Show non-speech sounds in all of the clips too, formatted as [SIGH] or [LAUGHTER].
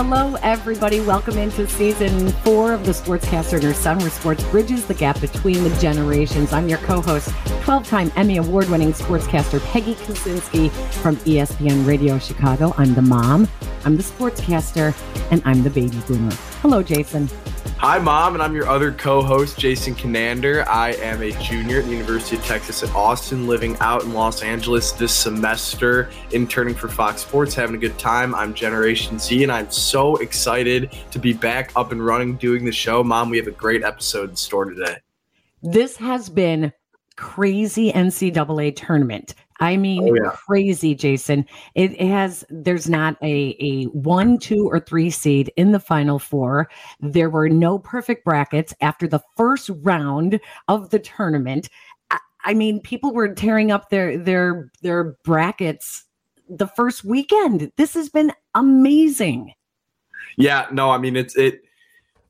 Hello, everybody. Welcome into season four of the Sportscaster and Her Son, where sports bridges the gap between the generations. I'm your co host, 12 time Emmy Award winning sportscaster Peggy Kusinski from ESPN Radio Chicago. I'm the mom, I'm the sportscaster, and I'm the baby boomer. Hello, Jason. Hi, Mom, and I'm your other co host, Jason Conander. I am a junior at the University of Texas at Austin, living out in Los Angeles this semester, interning for Fox Sports, having a good time. I'm Generation Z, and I'm so excited to be back up and running doing the show. Mom, we have a great episode in store today. This has been crazy NCAA tournament. I mean, oh, yeah. crazy, Jason. It, it, has, there's not a, a one, two, or three seed in the final four. There were no perfect brackets after the first round of the tournament. I, I mean, people were tearing up their, their, their brackets the first weekend. This has been amazing. Yeah, no, I mean, it's, it,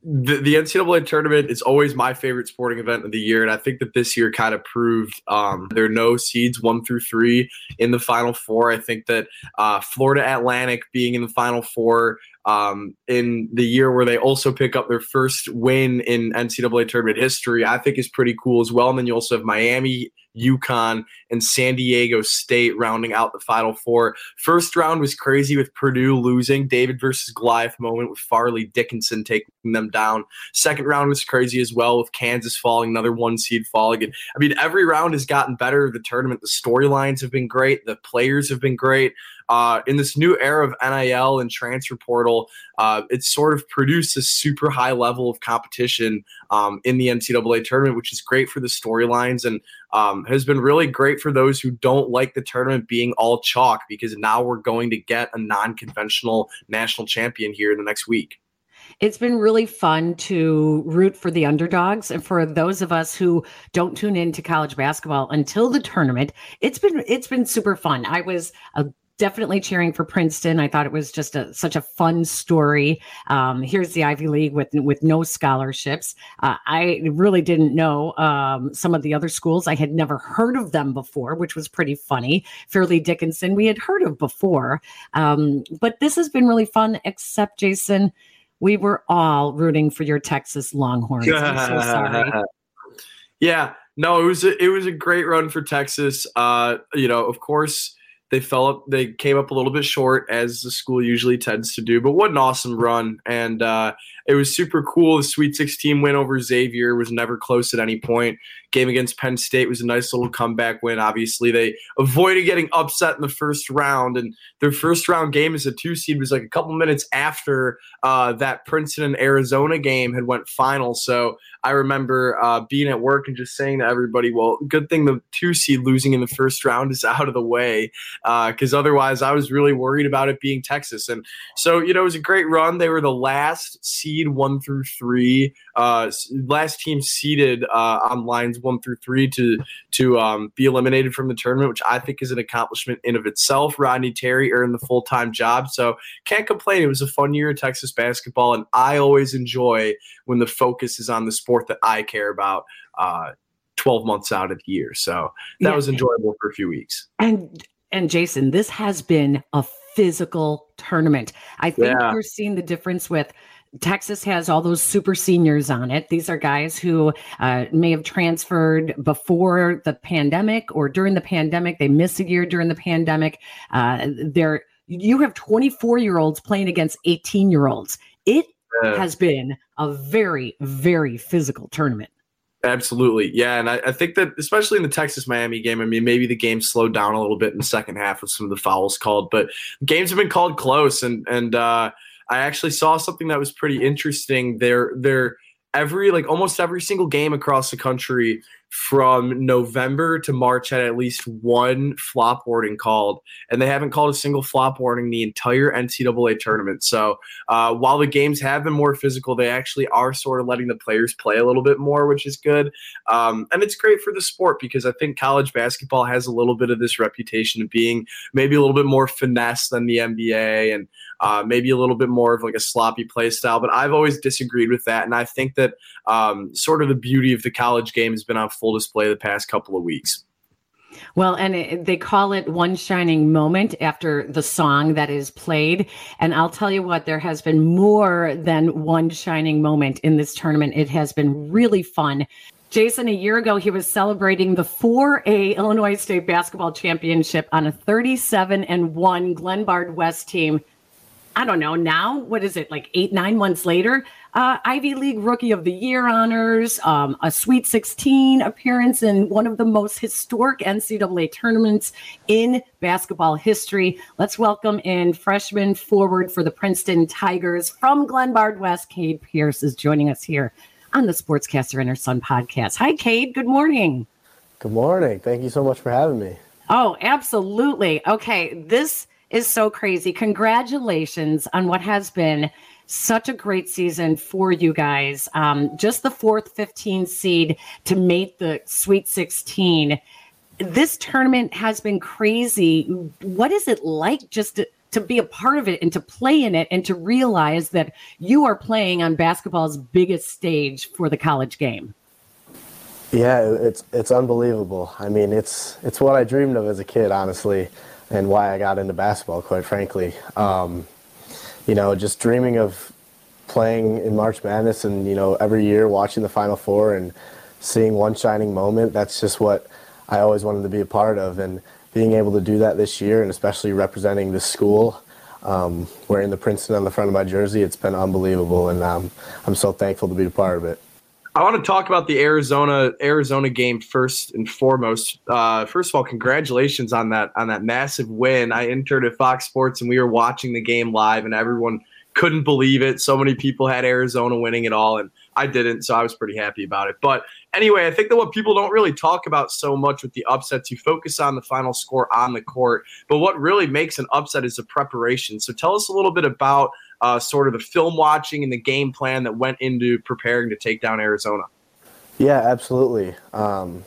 the, the NCAA tournament is always my favorite sporting event of the year, and I think that this year kind of proved um, there are no seeds one through three in the Final Four. I think that uh, Florida Atlantic being in the Final Four um, in the year where they also pick up their first win in NCAA tournament history, I think is pretty cool as well. And then you also have Miami UConn, and San Diego State rounding out the Final Four. First round was crazy with Purdue losing, David versus Goliath moment with Fairleigh Dickinson taking them down. Second round was crazy as well with Kansas falling, another one seed falling. And, I mean, every round has gotten better. The tournament, the storylines have been great, the players have been great. Uh, in this new era of NIL and transfer portal, uh, it's sort of produced a super high level of competition um, in the NCAA tournament, which is great for the storylines and um, has been really great for those who don't like the tournament being all chalk because now we're going to get a non conventional national champion here in the next week. It's been really fun to root for the underdogs and for those of us who don't tune into college basketball until the tournament. It's been it's been super fun. I was a definitely cheering for Princeton. I thought it was just a, such a fun story. Um, here's the Ivy League with with no scholarships. Uh, I really didn't know um, some of the other schools. I had never heard of them before, which was pretty funny. Fairleigh Dickinson, we had heard of before, um, but this has been really fun. Except Jason, we were all rooting for your Texas Longhorns. I'm so sorry. [LAUGHS] yeah, no, it was a, it was a great run for Texas. Uh, you know, of course they fell up, they came up a little bit short, as the school usually tends to do. But what an awesome run! And uh, it was super cool. The Sweet 16 win over Xavier was never close at any point. Game against Penn State was a nice little comeback win. Obviously, they avoided getting upset in the first round, and their first round game as a two seed was like a couple minutes after uh, that Princeton and Arizona game had went final. So I remember uh, being at work and just saying to everybody, "Well, good thing the two seed losing in the first round is out of the way, because uh, otherwise I was really worried about it being Texas." And so you know, it was a great run. They were the last seed one through three. Uh, last team seeded uh, on lines one through three to to um, be eliminated from the tournament, which I think is an accomplishment in of itself. Rodney Terry earned the full time job, so can't complain. It was a fun year of Texas basketball, and I always enjoy when the focus is on the sport that I care about. Uh, 12 months out of the year. So that yeah. was enjoyable for a few weeks. And and Jason, this has been a physical tournament. I think yeah. you're seeing the difference with Texas has all those super seniors on it. These are guys who uh, may have transferred before the pandemic or during the pandemic. They missed a year during the pandemic. Uh, they're you have 24 year olds playing against 18 year olds. It has been a very, very physical tournament. Absolutely. Yeah. And I, I, think that, especially in the Texas Miami game, I mean, maybe the game slowed down a little bit in the second half with some of the fouls called, but games have been called close. And, and, uh, I actually saw something that was pretty interesting. There, there, every like almost every single game across the country from November to March had at least one flop warning called, and they haven't called a single flop warning the entire NCAA tournament. So uh, while the games have been more physical, they actually are sort of letting the players play a little bit more, which is good. Um, and it's great for the sport because I think college basketball has a little bit of this reputation of being maybe a little bit more finesse than the NBA and uh, maybe a little bit more of like a sloppy play style. But I've always disagreed with that, and I think that um, sort of the beauty of the college game has been on full display the past couple of weeks. Well, and it, they call it one shining moment after the song that is played. And I'll tell you what, there has been more than one shining moment in this tournament. It has been really fun. Jason, a year ago, he was celebrating the 4A Illinois State Basketball Championship on a 37 and 1 Glenbard West team. I don't know now, what is it, like eight, nine months later? Uh, Ivy League Rookie of the Year honors, um, a Sweet 16 appearance in one of the most historic NCAA tournaments in basketball history. Let's welcome in freshman forward for the Princeton Tigers from Glenbard West. Cade Pierce is joining us here on the Sportscaster and Her Son podcast. Hi, Cade. Good morning. Good morning. Thank you so much for having me. Oh, absolutely. Okay. This is so crazy. Congratulations on what has been such a great season for you guys. Um, just the fourth 15 seed to make the Sweet 16. This tournament has been crazy. What is it like just to, to be a part of it and to play in it and to realize that you are playing on basketball's biggest stage for the college game. Yeah, it's it's unbelievable. I mean, it's it's what I dreamed of as a kid, honestly, and why I got into basketball, quite frankly. Um, you know, just dreaming of playing in March Madness and you know every year watching the Final Four and seeing one shining moment. That's just what I always wanted to be a part of, and being able to do that this year, and especially representing the school, um, wearing the Princeton on the front of my jersey, it's been unbelievable, and um, I'm so thankful to be a part of it. I want to talk about the Arizona Arizona game first and foremost. Uh, first of all, congratulations on that on that massive win. I entered at Fox Sports and we were watching the game live, and everyone couldn't believe it. So many people had Arizona winning it all, and I didn't, so I was pretty happy about it. But anyway, I think that what people don't really talk about so much with the upsets, you focus on the final score on the court, but what really makes an upset is the preparation. So tell us a little bit about uh, sort of the film watching and the game plan that went into preparing to take down Arizona. Yeah, absolutely. Um,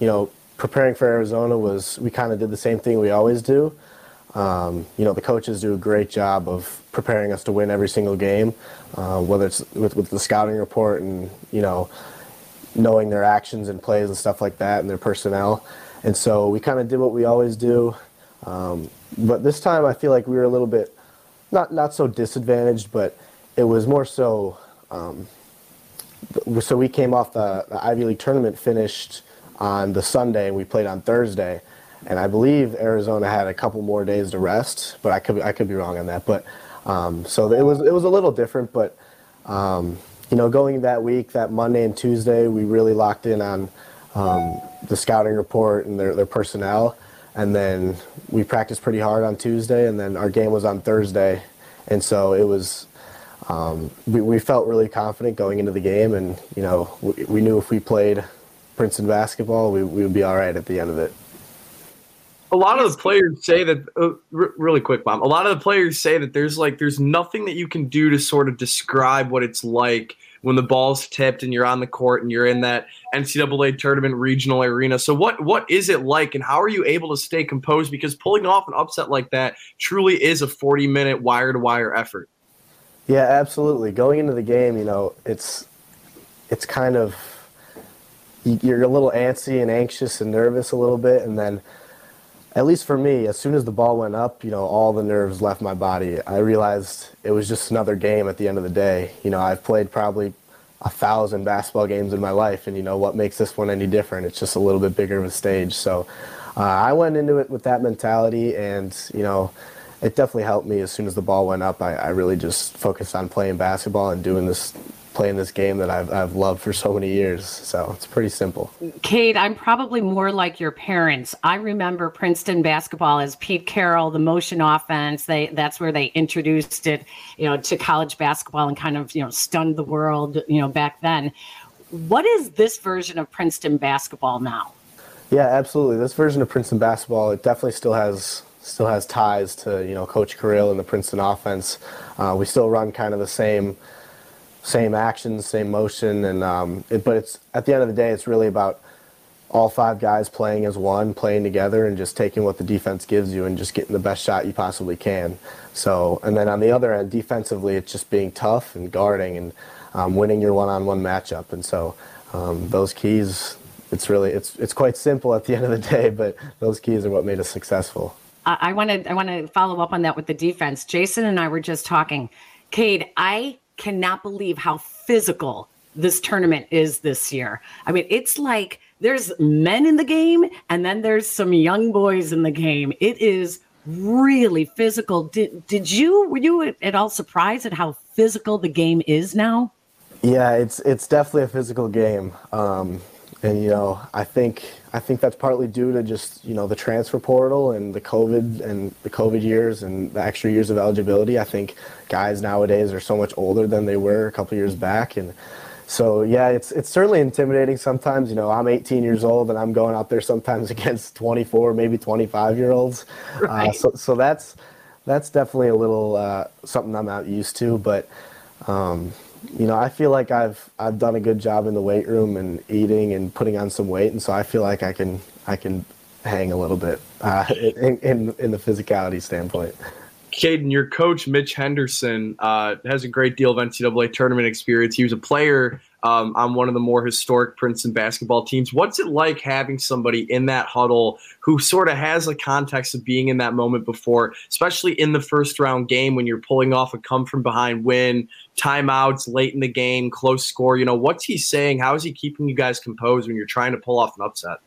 you know, preparing for Arizona was we kind of did the same thing we always do. Um, you know, the coaches do a great job of preparing us to win every single game, uh, whether it's with, with the scouting report and, you know, knowing their actions and plays and stuff like that and their personnel. And so we kind of did what we always do. Um, but this time I feel like we were a little bit, not, not so disadvantaged, but it was more so. Um, so we came off the, the Ivy League tournament, finished on the Sunday, and we played on Thursday and I believe Arizona had a couple more days to rest, but I could I could be wrong on that. But um, so it was it was a little different, but um, you know, going that week, that Monday and Tuesday, we really locked in on um, the scouting report and their their personnel, and then we practiced pretty hard on Tuesday, and then our game was on Thursday, and so it was. Um, we, we felt really confident going into the game, and you know we, we knew if we played Princeton basketball, we, we would be all right at the end of it. A lot of the players say that uh, r- really quick mom a lot of the players say that there's like there's nothing that you can do to sort of describe what it's like when the ball's tipped and you're on the court and you're in that ncaa tournament regional arena. So what what is it like and how are you able to stay composed? Because pulling off an upset like that truly is a 40 minute wire to wire effort. Yeah absolutely. Going into the game you know it's it's kind of you're a little antsy and anxious and nervous a little bit and then at least for me, as soon as the ball went up, you know, all the nerves left my body. I realized it was just another game at the end of the day. You know, I've played probably a thousand basketball games in my life, and you know what makes this one any different? It's just a little bit bigger of a stage. So uh, I went into it with that mentality, and you know, it definitely helped me. As soon as the ball went up, I, I really just focused on playing basketball and doing this playing this game that I've, I've loved for so many years. So it's pretty simple. Kate, I'm probably more like your parents. I remember Princeton basketball as Pete Carril, the motion offense. They that's where they introduced it, you know, to college basketball and kind of you know stunned the world, you know, back then. What is this version of Princeton basketball now? Yeah, absolutely. This version of Princeton basketball, it definitely still has still has ties to you know Coach Carril and the Princeton offense. Uh, we still run kind of the same same actions, same motion, and um, it, but it's at the end of the day, it's really about all five guys playing as one, playing together, and just taking what the defense gives you and just getting the best shot you possibly can. So, and then on the other end, defensively, it's just being tough and guarding and um, winning your one-on-one matchup. And so, um, those keys it's really it's it's quite simple at the end of the day, [LAUGHS] but those keys are what made us successful. I want to I want to follow up on that with the defense. Jason and I were just talking. Cade, I cannot believe how physical this tournament is this year. I mean, it's like there's men in the game and then there's some young boys in the game. It is really physical. Did did you were you at all surprised at how physical the game is now? Yeah, it's it's definitely a physical game. Um, and you know, I think I think that's partly due to just you know the transfer portal and the COVID and the COVID years and the extra years of eligibility. I think guys nowadays are so much older than they were a couple years back, and so yeah, it's it's certainly intimidating sometimes. You know, I'm 18 years old and I'm going out there sometimes [LAUGHS] against 24, maybe 25 year olds. Uh, right. Uh, so so that's that's definitely a little uh, something I'm not used to, but. Um, you know, I feel like I've I've done a good job in the weight room and eating and putting on some weight, and so I feel like I can I can hang a little bit uh, [LAUGHS] in, in, in the physicality standpoint. Caden, your coach Mitch Henderson uh, has a great deal of NCAA tournament experience. He was a player um, on one of the more historic Princeton basketball teams. What's it like having somebody in that huddle who sort of has a context of being in that moment before, especially in the first round game when you're pulling off a come from behind win, timeouts late in the game, close score? You know, what's he saying? How is he keeping you guys composed when you're trying to pull off an upset?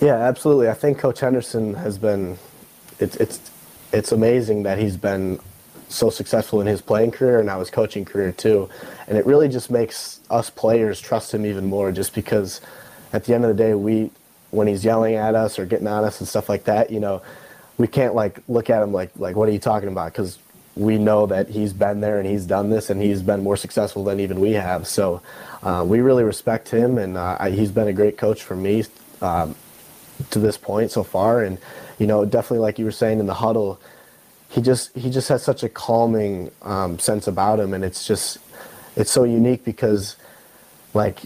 Yeah, absolutely. I think Coach Henderson has been. It's it's it's amazing that he's been so successful in his playing career and now his coaching career too. And it really just makes us players trust him even more just because at the end of the day we when he's yelling at us or getting on us and stuff like that, you know, we can't like look at him like like what are you talking about cuz we know that he's been there and he's done this and he's been more successful than even we have. So uh, we really respect him and uh, he's been a great coach for me um, to this point so far. And you know, definitely like you were saying in the huddle, he just he just has such a calming um, sense about him, and it's just it's so unique because like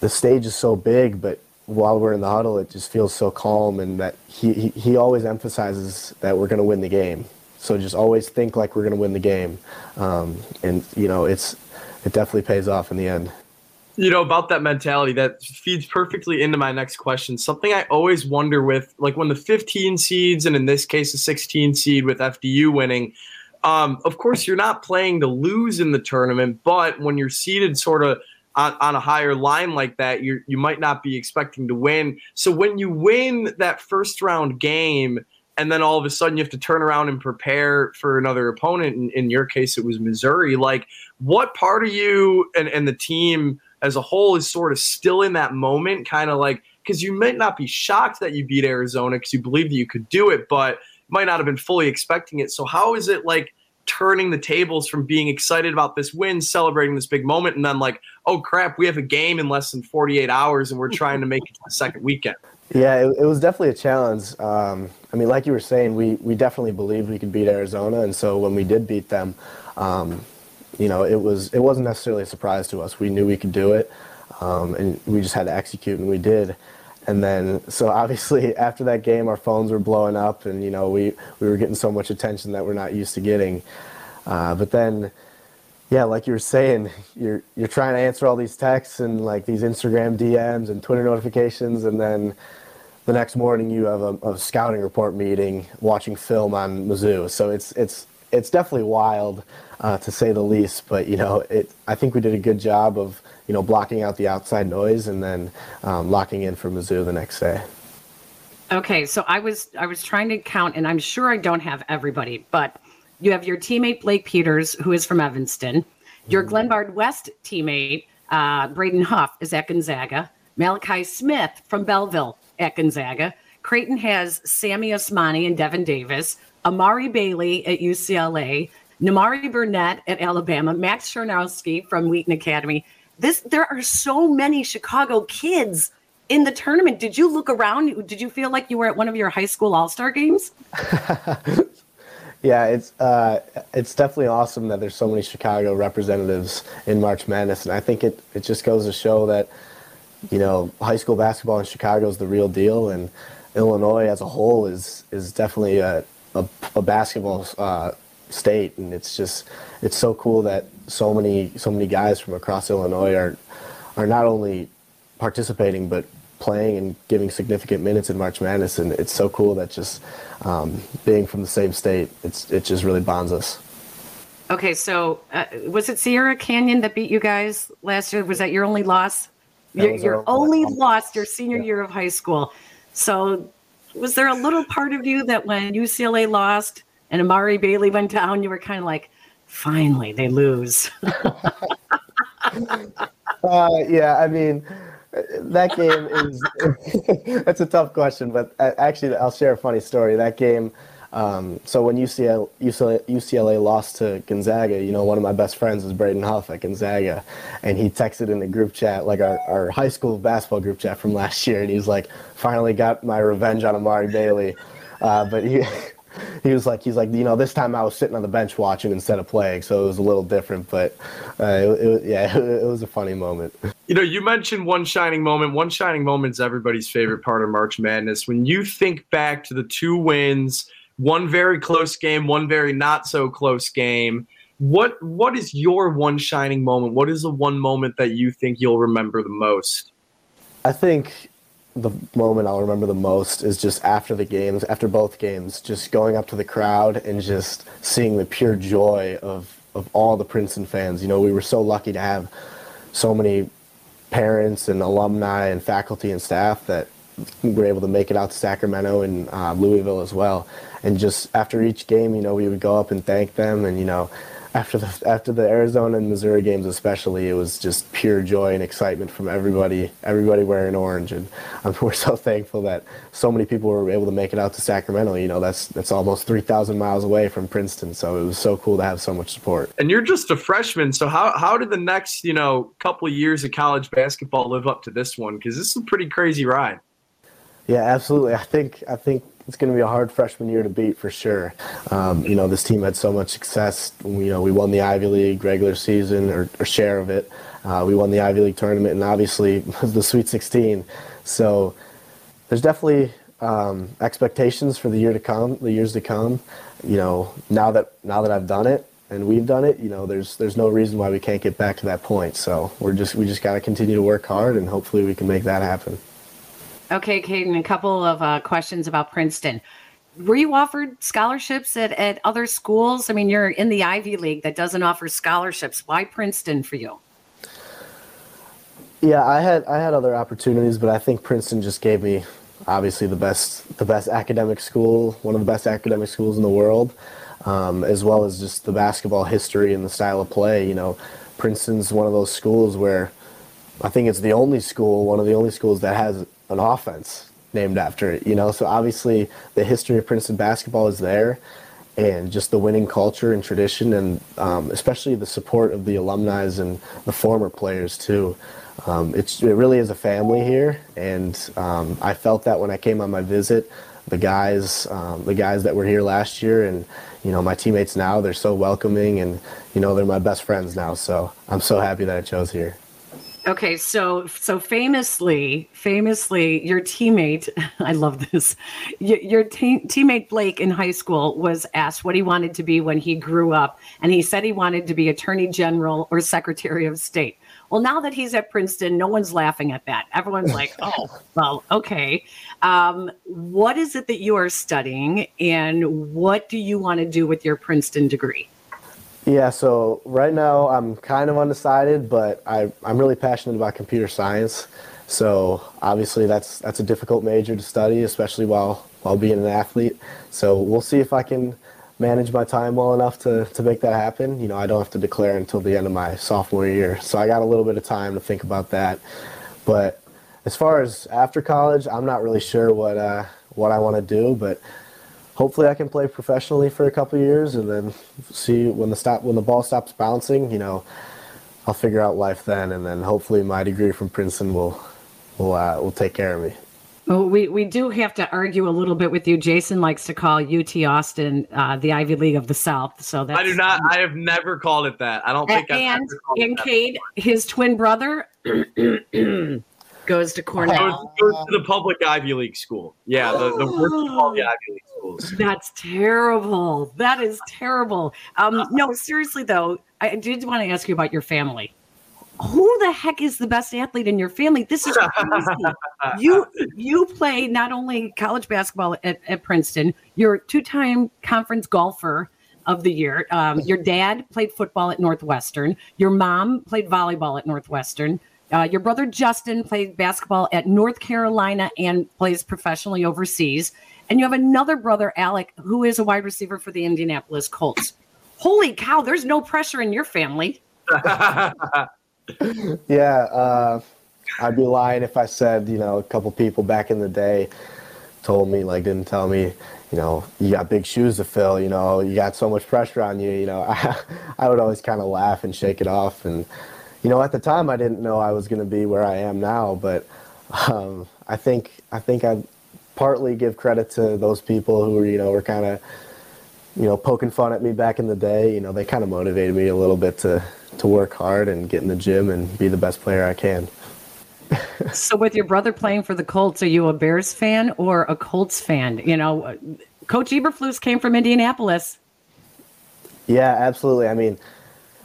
the stage is so big, but while we're in the huddle, it just feels so calm, and that he he, he always emphasizes that we're going to win the game. So just always think like we're going to win the game, um, and you know it's it definitely pays off in the end you know about that mentality that feeds perfectly into my next question. Something i always wonder with like when the 15 seeds and in this case the 16 seed with fdu winning um, of course you're not playing to lose in the tournament but when you're seeded sort of on, on a higher line like that you you might not be expecting to win. So when you win that first round game and then all of a sudden you have to turn around and prepare for another opponent in, in your case it was missouri like what part of you and, and the team as a whole is sort of still in that moment, kind of like because you might not be shocked that you beat Arizona because you believe that you could do it, but might not have been fully expecting it. So how is it like turning the tables from being excited about this win, celebrating this big moment, and then like, oh crap, we have a game in less than 48 hours and we're trying to make it to the second weekend? Yeah, it, it was definitely a challenge. Um, I mean, like you were saying, we we definitely believed we could beat Arizona, and so when we did beat them. Um, you know, it was it wasn't necessarily a surprise to us. We knew we could do it, um, and we just had to execute, and we did. And then, so obviously, [LAUGHS] after that game, our phones were blowing up, and you know, we we were getting so much attention that we're not used to getting. Uh, but then, yeah, like you were saying, [LAUGHS] you're you're trying to answer all these texts and like these Instagram DMs and Twitter notifications, and then the next morning you have a, a scouting report meeting, watching film on Mizzou. So it's it's it's definitely wild uh, to say the least. But you know, it. I think we did a good job of you know blocking out the outside noise and then um, locking in for Mizzou the next day. Okay, so I was I was trying to count, and I'm sure I don't have everybody, but you have your teammate Blake Peters, who is from Evanston. Your mm. Glenbard West teammate uh, Braden Huff is at Gonzaga. Malachi Smith from Belleville at Gonzaga. Creighton has Sammy Osmani and Devin Davis. Amari Bailey at UCLA, Nimari Burnett at Alabama, Max Charnowski from Wheaton Academy. This there are so many Chicago kids in the tournament. Did you look around? Did you feel like you were at one of your high school All Star games? [LAUGHS] yeah, it's uh, it's definitely awesome that there's so many Chicago representatives in March Madness, and I think it it just goes to show that you know high school basketball in Chicago is the real deal, and Illinois as a whole is is definitely a, a, a basketball uh, state, and it's just it's so cool that so many so many guys from across Illinois are are not only participating, but playing and giving significant minutes in March Madness, and it's so cool that just um, being from the same state, it's it just really bonds us. Okay, so uh, was it Sierra Canyon that beat you guys last year? Was that your only loss? Your, your only loss your senior yeah. year of high school. So, was there a little part of you that when UCLA lost and Amari Bailey went down, you were kind of like, finally, they lose? [LAUGHS] uh, yeah, I mean, that game is [LAUGHS] that's a tough question, but uh, actually, I'll share a funny story. That game. Um, so when UCLA, UCLA, UCLA, lost to Gonzaga, you know, one of my best friends is Braden Huff at Gonzaga, and he texted in the group chat, like our, our high school basketball group chat from [LAUGHS] last year, and he's like, "Finally got my revenge on Amari Bailey," uh, but he he was like, he's like, you know, this time I was sitting on the bench watching instead of playing, so it was a little different. But uh, it, it, yeah, it, [LAUGHS] it was a funny moment. You know, you mentioned one shining moment. One shining moment is everybody's favorite part of March Madness. When you think back to the two wins, one very close game, one very not so close game. What what is your one shining moment? What is the one moment that you think you'll remember the most? I think the moment I'll remember the most is just after the games, after both games, just going up to the crowd and just seeing the pure joy of, of all the Princeton fans. You know, we were so lucky to have so many parents and alumni and faculty and staff that were able to make it out to Sacramento and uh, Louisville as well. And just after each game, you know, we would go up and thank them and, you know, after the after the Arizona and Missouri games, especially, it was just pure joy and excitement from everybody. Everybody wearing orange, and um, [LAUGHS] we're so thankful that so many people were able to make it out to Sacramento. You know, that's that's almost three thousand miles away from Princeton, so it was so cool to have so much support. And you're just a freshman, so how how did the next you know couple of years of college basketball live up to this one? Because this is a pretty crazy ride. Yeah, absolutely. I think I think it's going to be a hard freshman year to beat for sure. Um, you know, this team had so much success. You know, we won the Ivy League regular season or, or share of it. Uh, we won the Ivy League tournament and obviously [LAUGHS] the Sweet 16. So there's definitely um, expectations for the year to come, the years to come. You know, now that now that I've done it and we've done it, you know, there's there's no reason why we can't get back to that point. So we're just we just got to continue to work hard and hopefully we can make that happen. Okay, Caden, a couple of uh, questions about Princeton. Were you offered scholarships at, at other schools? I mean, you're in the Ivy League that doesn't offer scholarships. Why Princeton for you? Yeah, I had I had other opportunities, but I think Princeton just gave me obviously the best the best academic school, one of the best academic schools in the world, um, as well as just the basketball history and the style of play. You know, Princeton's one of those schools where I think it's the only school, one of the only schools that has an offense named after it. You know, so obviously the history of Princeton basketball is there, and just the winning culture and tradition, and um, especially the support of the alumni and the former players too. Um, it's it really is a family here, and um, I felt that when I came on my visit. The guys, um, the guys that were here last year, and you know my teammates now, they're so welcoming, and you know they're my best friends now. So I'm so happy that I chose here. Okay, so so famously, famously, your teammate, [LAUGHS] I love this. Your, your te- teammate Blake in high school was asked what he wanted to be when he grew up, and he said he wanted to be Attorney General or Secretary of State. Well, now that he's at Princeton, no one's laughing at that. Everyone's like, [LAUGHS] "Oh, well, okay." Um, what is it that you are studying, and what do you want to do with your Princeton degree? Yeah, so right now I'm kind of undecided, but I, I'm really passionate about computer science. So obviously that's that's a difficult major to study, especially while while being an athlete. So we'll see if I can manage my time well enough to, to make that happen. You know, I don't have to declare until the end of my sophomore year. So I got a little bit of time to think about that. But as far as after college, I'm not really sure what uh, what I want to do, but hopefully I can play professionally for a couple years and then see when the stop when the ball stops bouncing, you know, I'll figure out life then, and then hopefully my degree from Princeton will will uh, will take care of me. Well, we, we do have to argue a little bit with you. Jason likes to call UT Austin uh, the Ivy League of the South. So that's, I do not. I have never called it that. I don't think. And and Cade, his twin brother, goes to Cornell. Goes, goes, to the public Ivy League school. Yeah, the, the worst of all the Ivy League schools. That's terrible. That is terrible. Um, no, seriously though, I did want to ask you about your family. who the heck is the best athlete in your family? This is crazy. [LAUGHS] you you play not only college basketball at, at Princeton, you're a two-time conference golfer of the year. Um, your dad played football at Northwestern. Your mom played volleyball at Northwestern. Uh, your brother Justin played basketball at North Carolina and plays professionally overseas. And you have another brother, Alec, who is a wide receiver for the Indianapolis Colts. Holy cow, there's no pressure in your family. [LAUGHS] yeah, uh, I'd be lying if I said, you know, a couple people back in the day told me, like, didn't tell me, you know, you got big shoes to fill, you know, you got so much pressure on you, you know. I, [LAUGHS] I would always kind of laugh and shake it off. And, you know, at the time I didn't know I was going to be where I am now, but um, I think, I think I partly give credit to those people who, were, you know, were kind of, you know, poking fun at me back in the day. You know, they kind of motivated me a little bit to, to work hard and get in the gym and be the best player I can. [LAUGHS] so, with your brother playing for the Colts, are you a Bears fan or a Colts fan? You know, Coach Eberflus came from Indianapolis. Yeah, absolutely. I mean,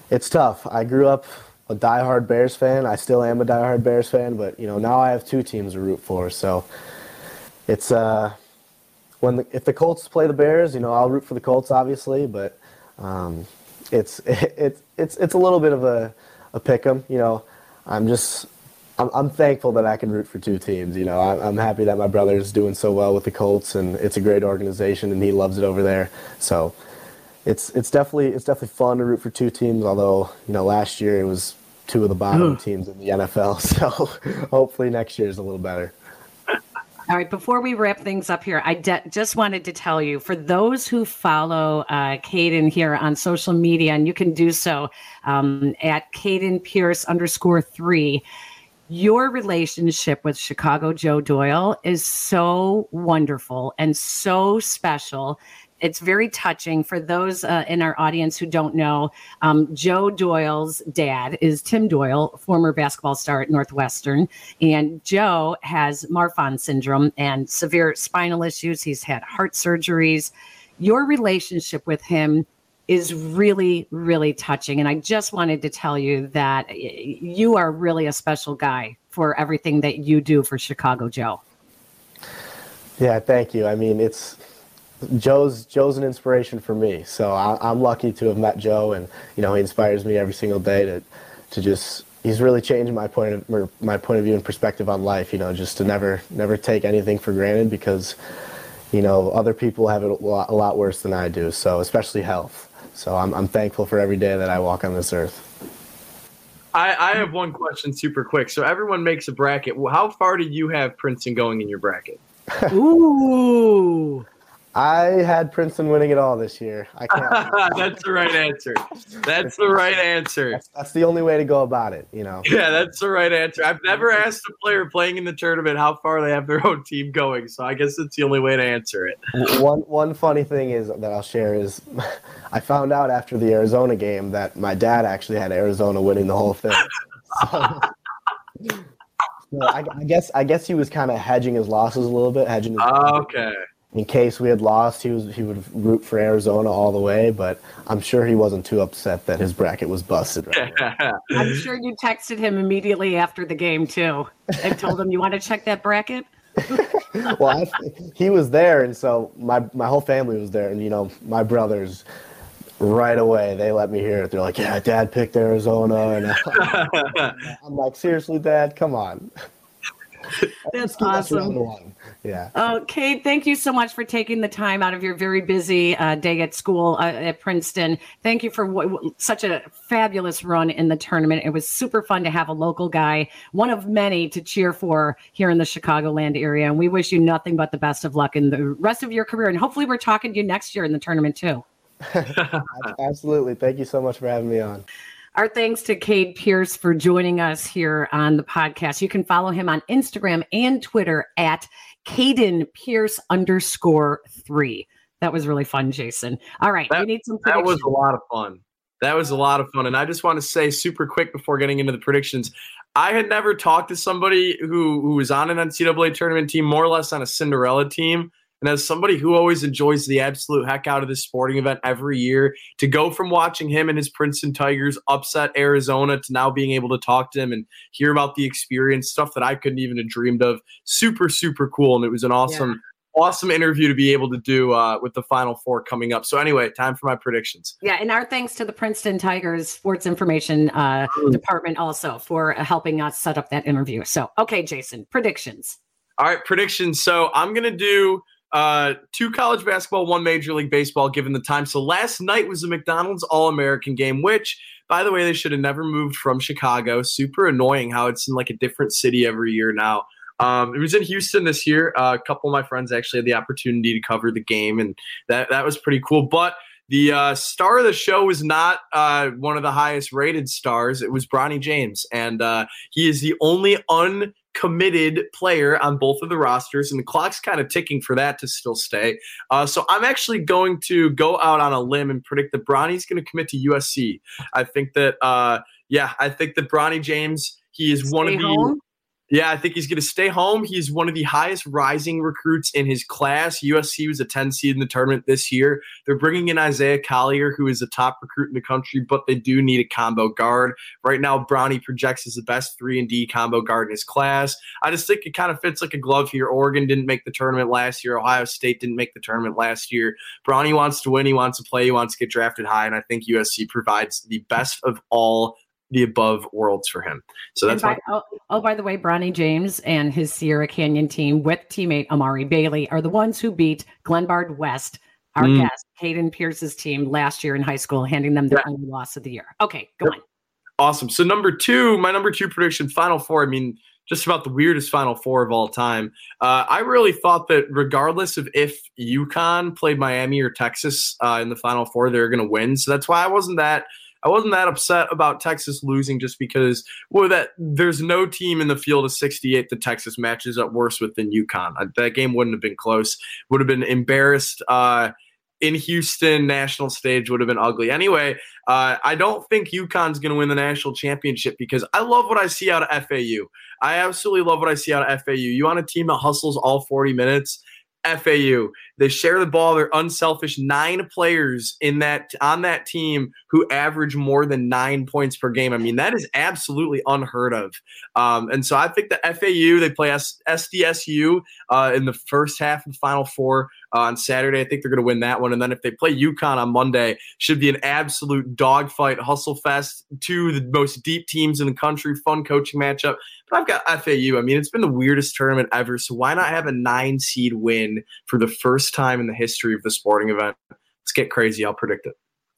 it's tough. I grew up a diehard Bears fan. I still am a diehard Bears fan, but you know, now I have two teams to root for. So, it's uh, when the, if the Colts play the Bears, you know, I'll root for the Colts, obviously, but um, it's [LAUGHS] it's it's it's a little bit of a a pick 'em. You know, I'm just I'm, I'm thankful that I can root for two teams. You know, I'm, I'm happy that my brother is doing so well with the Colts, and it's a great organization, and he loves it over there. So it's it's definitely it's definitely fun to root for two teams. Although you know, last year it was two of the bottom teams in the NFL. [LAUGHS] So hopefully next year is a little better. All right, before we wrap things up here, I de- just wanted to tell you for those who follow uh, Caden here on social media, and you can do so um, at Caden Pierce underscore three your relationship with Chicago Joe Doyle is so wonderful and so special. It's very touching for those uh, in our audience who don't know. Um, Joe Doyle's dad is Tim Doyle, former basketball star at Northwestern. And Joe has Marfan syndrome and severe spinal issues. He's had heart surgeries. Your relationship with him is really, really touching. And I just wanted to tell you that you are really a special guy for everything that you do for Chicago Joe. Yeah, thank you. I mean, it's Joe's Joe's an inspiration for me. So I, am lucky to have met Joe, and you know he inspires me every single day to to just. He's really changed my point of my point of view and perspective on life. You know, just to never never take anything for granted because, you know, other people have it a lot, a lot worse than I do. So especially health. So I'm, I'm thankful for every day that I walk on this earth. I, I have one question super quick. So everyone makes a bracket. How far do you have Princeton going in your bracket? [LAUGHS] Ooh. I had Princeton winning it all this year. I can't. [LAUGHS] that's the right answer. That's the right answer. That's, that's, the only way to go about it, you know. Yeah, that's the right answer. I've never asked a player playing in the tournament how far they have their own team going, so I guess it's the only way to answer it. One one funny thing is that I'll share is [LAUGHS] I found out after the Arizona game that my dad actually had Arizona winning the whole thing. [LAUGHS] So, so I, I, guess I guess he was kind of hedging his losses a little bit, hedging. His okay in case we had lost, he was he would root for Arizona all the way. But I'm sure he wasn't too upset that his bracket was busted. Right [LAUGHS] I'm sure you texted him immediately after the game too, and told him you want to check that bracket. [LAUGHS] well, I, he was there, and so my my whole family was there, and you know my brothers. Right away, they let me hear it. They're like, "Yeah, Dad picked Arizona," and [LAUGHS] I'm like, "Seriously, Dad? Come on." [LAUGHS] That's awesome. Yeah. Okay. Thank you so much for taking the time out of your very busy uh, day at school uh, at Princeton. Thank you for w- such a fabulous run in the tournament. It was super fun to have a local guy, one of many to cheer for here in the Chicagoland area. And we wish you nothing but the best of luck in the rest of your career. And hopefully, we're talking to you next year in the tournament too. [LAUGHS] Absolutely. Thank you so much for having me on. Our thanks to Cade Pierce for joining us here on the podcast. You can follow him on Instagram and Twitter at Caden Pierce underscore three. That was really fun, Jason. All right, that, we need some. That was a lot of fun. That was a lot of fun, and I just want to say super quick before getting into the predictions. I had never talked to somebody who who was on an NCAA tournament team, more or less on a Cinderella team, And as somebody who always enjoys the absolute heck out of this sporting event every year, to go from watching him and his Princeton Tigers upset Arizona to now being able to talk to him and hear about the experience, stuff that I couldn't even have dreamed of, super, super cool. And it was an awesome. Yeah awesome interview to be able to do uh, with the Final Four coming up. So anyway, time for my predictions. Yeah, and our thanks to the Princeton Tigers Sports Information uh, mm. Department also for helping us set up that interview. So okay, Jason, predictions. All right, predictions. So I'm gonna do uh, two college basketball, one Major League Baseball, given the time. So last night was the McDonald's All American game, which, by the way, they should have never moved from Chicago. Super annoying how it's in like a different city every year now. Um, it was in Houston this year. Uh, a couple of my friends actually had the opportunity to cover the game, and that that was pretty cool. But the uh, star of the show was not uh, one of the highest rated stars. It was Bronny James, and uh, he is the only uncommitted player on both of the rosters, and the clock's kind of ticking for that to still stay. Uh, so I'm actually going to go out on a limb and predict that Bronny's going to commit to USC. I think that, uh, yeah, I think that Bronny James. He is Stay one of the home? Yeah, I think he's going to stay home. He's one of the highest rising recruits in his class. USC was a 10 seed in the tournament this year. They're bringing in Isaiah Collier, who is a top recruit in the country, but they do need a combo guard. Right now, Bronny projects as the best 3 and D combo guard in his class. I just think it kind of fits like a glove here. Oregon didn't make the tournament last year. Ohio State didn't make the tournament last year. Bronny wants to win. He wants to play. He wants to get drafted high, and I think USC provides the best of all the above worlds for him. So that's by, oh, oh, by the way, Bronny James and his Sierra Canyon team with teammate Amari Bailey are the ones who beat Glenbard West, our mm. guest, Caden Pierce's team last year in high school, handing them their yeah. only loss of the year. Okay, go yep. on. Awesome. So number two, my number two prediction, Final Four. I mean, just about the weirdest Final Four of all time. Uh, I really thought that regardless of if UConn played Miami or Texas uh, in the Final Four, they're going to win. So that's why I wasn't that I wasn't that upset about Texas losing just because well that there's no team in the field of 68 that Texas matches up worse with than UConn. That game wouldn't have been close. Would have been embarrassed. Uh, in Houston, national stage would have been ugly. Anyway, uh, I don't think UConn's going to win the national championship because I love what I see out of FAU. I absolutely love what I see out of FAU. You want a team that hustles all 40 minutes? FAU. They share the ball. They're unselfish. Nine players in that on that team who average more than nine points per game. I mean, that is absolutely unheard of. Um, and so I think the FAU they play S- SDSU uh, in the first half of the Final Four uh, on Saturday. I think they're going to win that one. And then if they play UConn on Monday, should be an absolute dogfight, hustle fest. Two the most deep teams in the country. Fun coaching matchup. But I've got FAU. I mean, it's been the weirdest tournament ever. So why not have a nine seed win for the first time in the history of the sporting event? Let's get crazy. I'll predict it.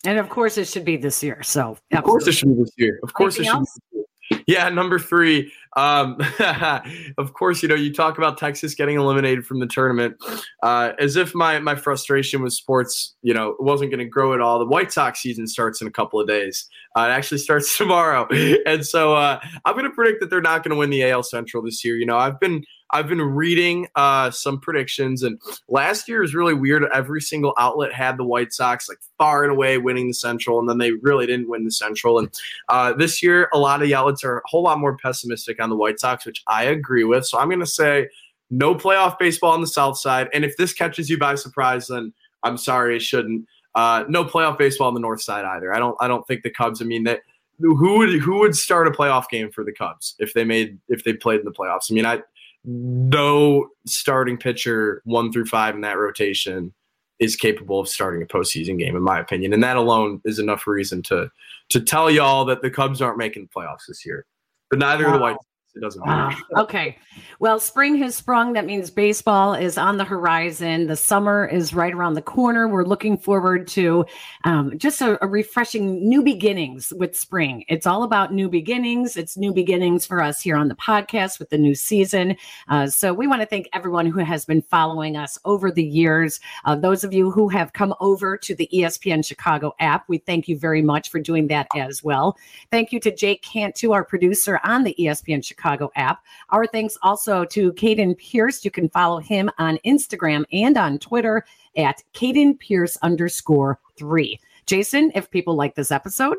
And of course, it should be this year. So, absolutely. of course, it should be this year. Of course, Anything it should. Else? Yeah, number three. Um, [LAUGHS] of course, you know you talk about Texas getting eliminated from the tournament, uh, as if my my frustration with sports, you know, wasn't going to grow at all. The White Sox season starts in a couple of days. Uh, it actually starts [LAUGHS] tomorrow, and so uh, I'm going to predict that they're not going to win the AL Central this year. You know, I've been I've been reading uh, some predictions, and last year was really weird. Every single outlet had the White Sox like far and away winning the Central, and then they really didn't win the Central. And uh, this year, a lot of the outlets are a whole lot more pessimistic on the White Sox, which I agree with. So I'm going to say no playoff baseball on the South side. And if this catches you by surprise, then I'm sorry, it shouldn't. Uh, no playoff baseball on the North side either. I don't. I don't think the Cubs. I mean that who would who would start a playoff game for the Cubs if they made if they played in the playoffs? I mean, I no starting pitcher one through five in that rotation is capable of starting a postseason game, in my opinion, and that alone is enough reason to to tell y'all that the Cubs aren't making the playoffs this year. But neither wow. are the White it doesn't matter. [LAUGHS] okay. Well, spring has sprung. That means baseball is on the horizon. The summer is right around the corner. We're looking forward to um, just a, a, refreshing new beginnings with spring. It's all about new beginnings. It's new beginnings for us here on the podcast with the new season. Uh, so we want to thank everyone who has been following us over the years. Uh, those of you who have come over to the ESPN Chicago app, we thank you very much for doing that as well. Thank you to Jake Cantu, our producer on the ESPN Chicago Chicago app. Our thanks also to Caden Pierce. You can follow him on Instagram and on Twitter at Caden Pierce underscore three. Jason, if people like this episode,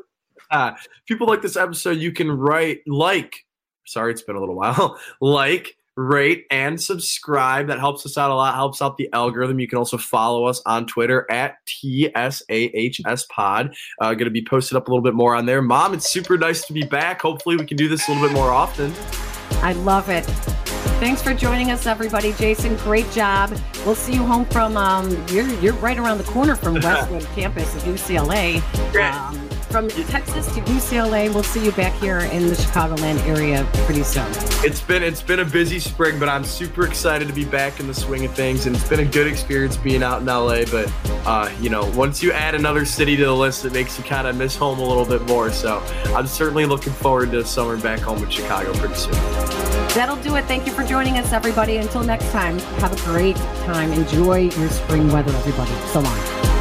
uh, people like this episode, you can write like. Sorry, it's been a little while. [LAUGHS] like, rate, and subscribe. That helps us out a lot, helps out the algorithm. You can also follow us on Twitter at TSAHS Pod. Uh, going to be posted up a little bit more on there. Mom, it's super nice to be back. Hopefully, we can do this a little bit more often. I love it. Thanks for joining us, everybody. Jason, great job. We'll see you home from um, you're you're right around the corner from [LAUGHS] Westwood campus of UCLA. Um, from Texas to UCLA. We'll see you back here in the Chicagoland area pretty soon. It's been it's been a busy spring, but I'm super excited to be back in the swing of things, and it's been a good experience being out in LA. But uh, you know, once you add another city to the list, it makes you kind of miss home a little bit more. So I'm certainly looking forward to summer back home in Chicago pretty soon. That'll do it. Thank you for joining us, everybody. Until next time, have a great time. Enjoy your spring weather, everybody. So long.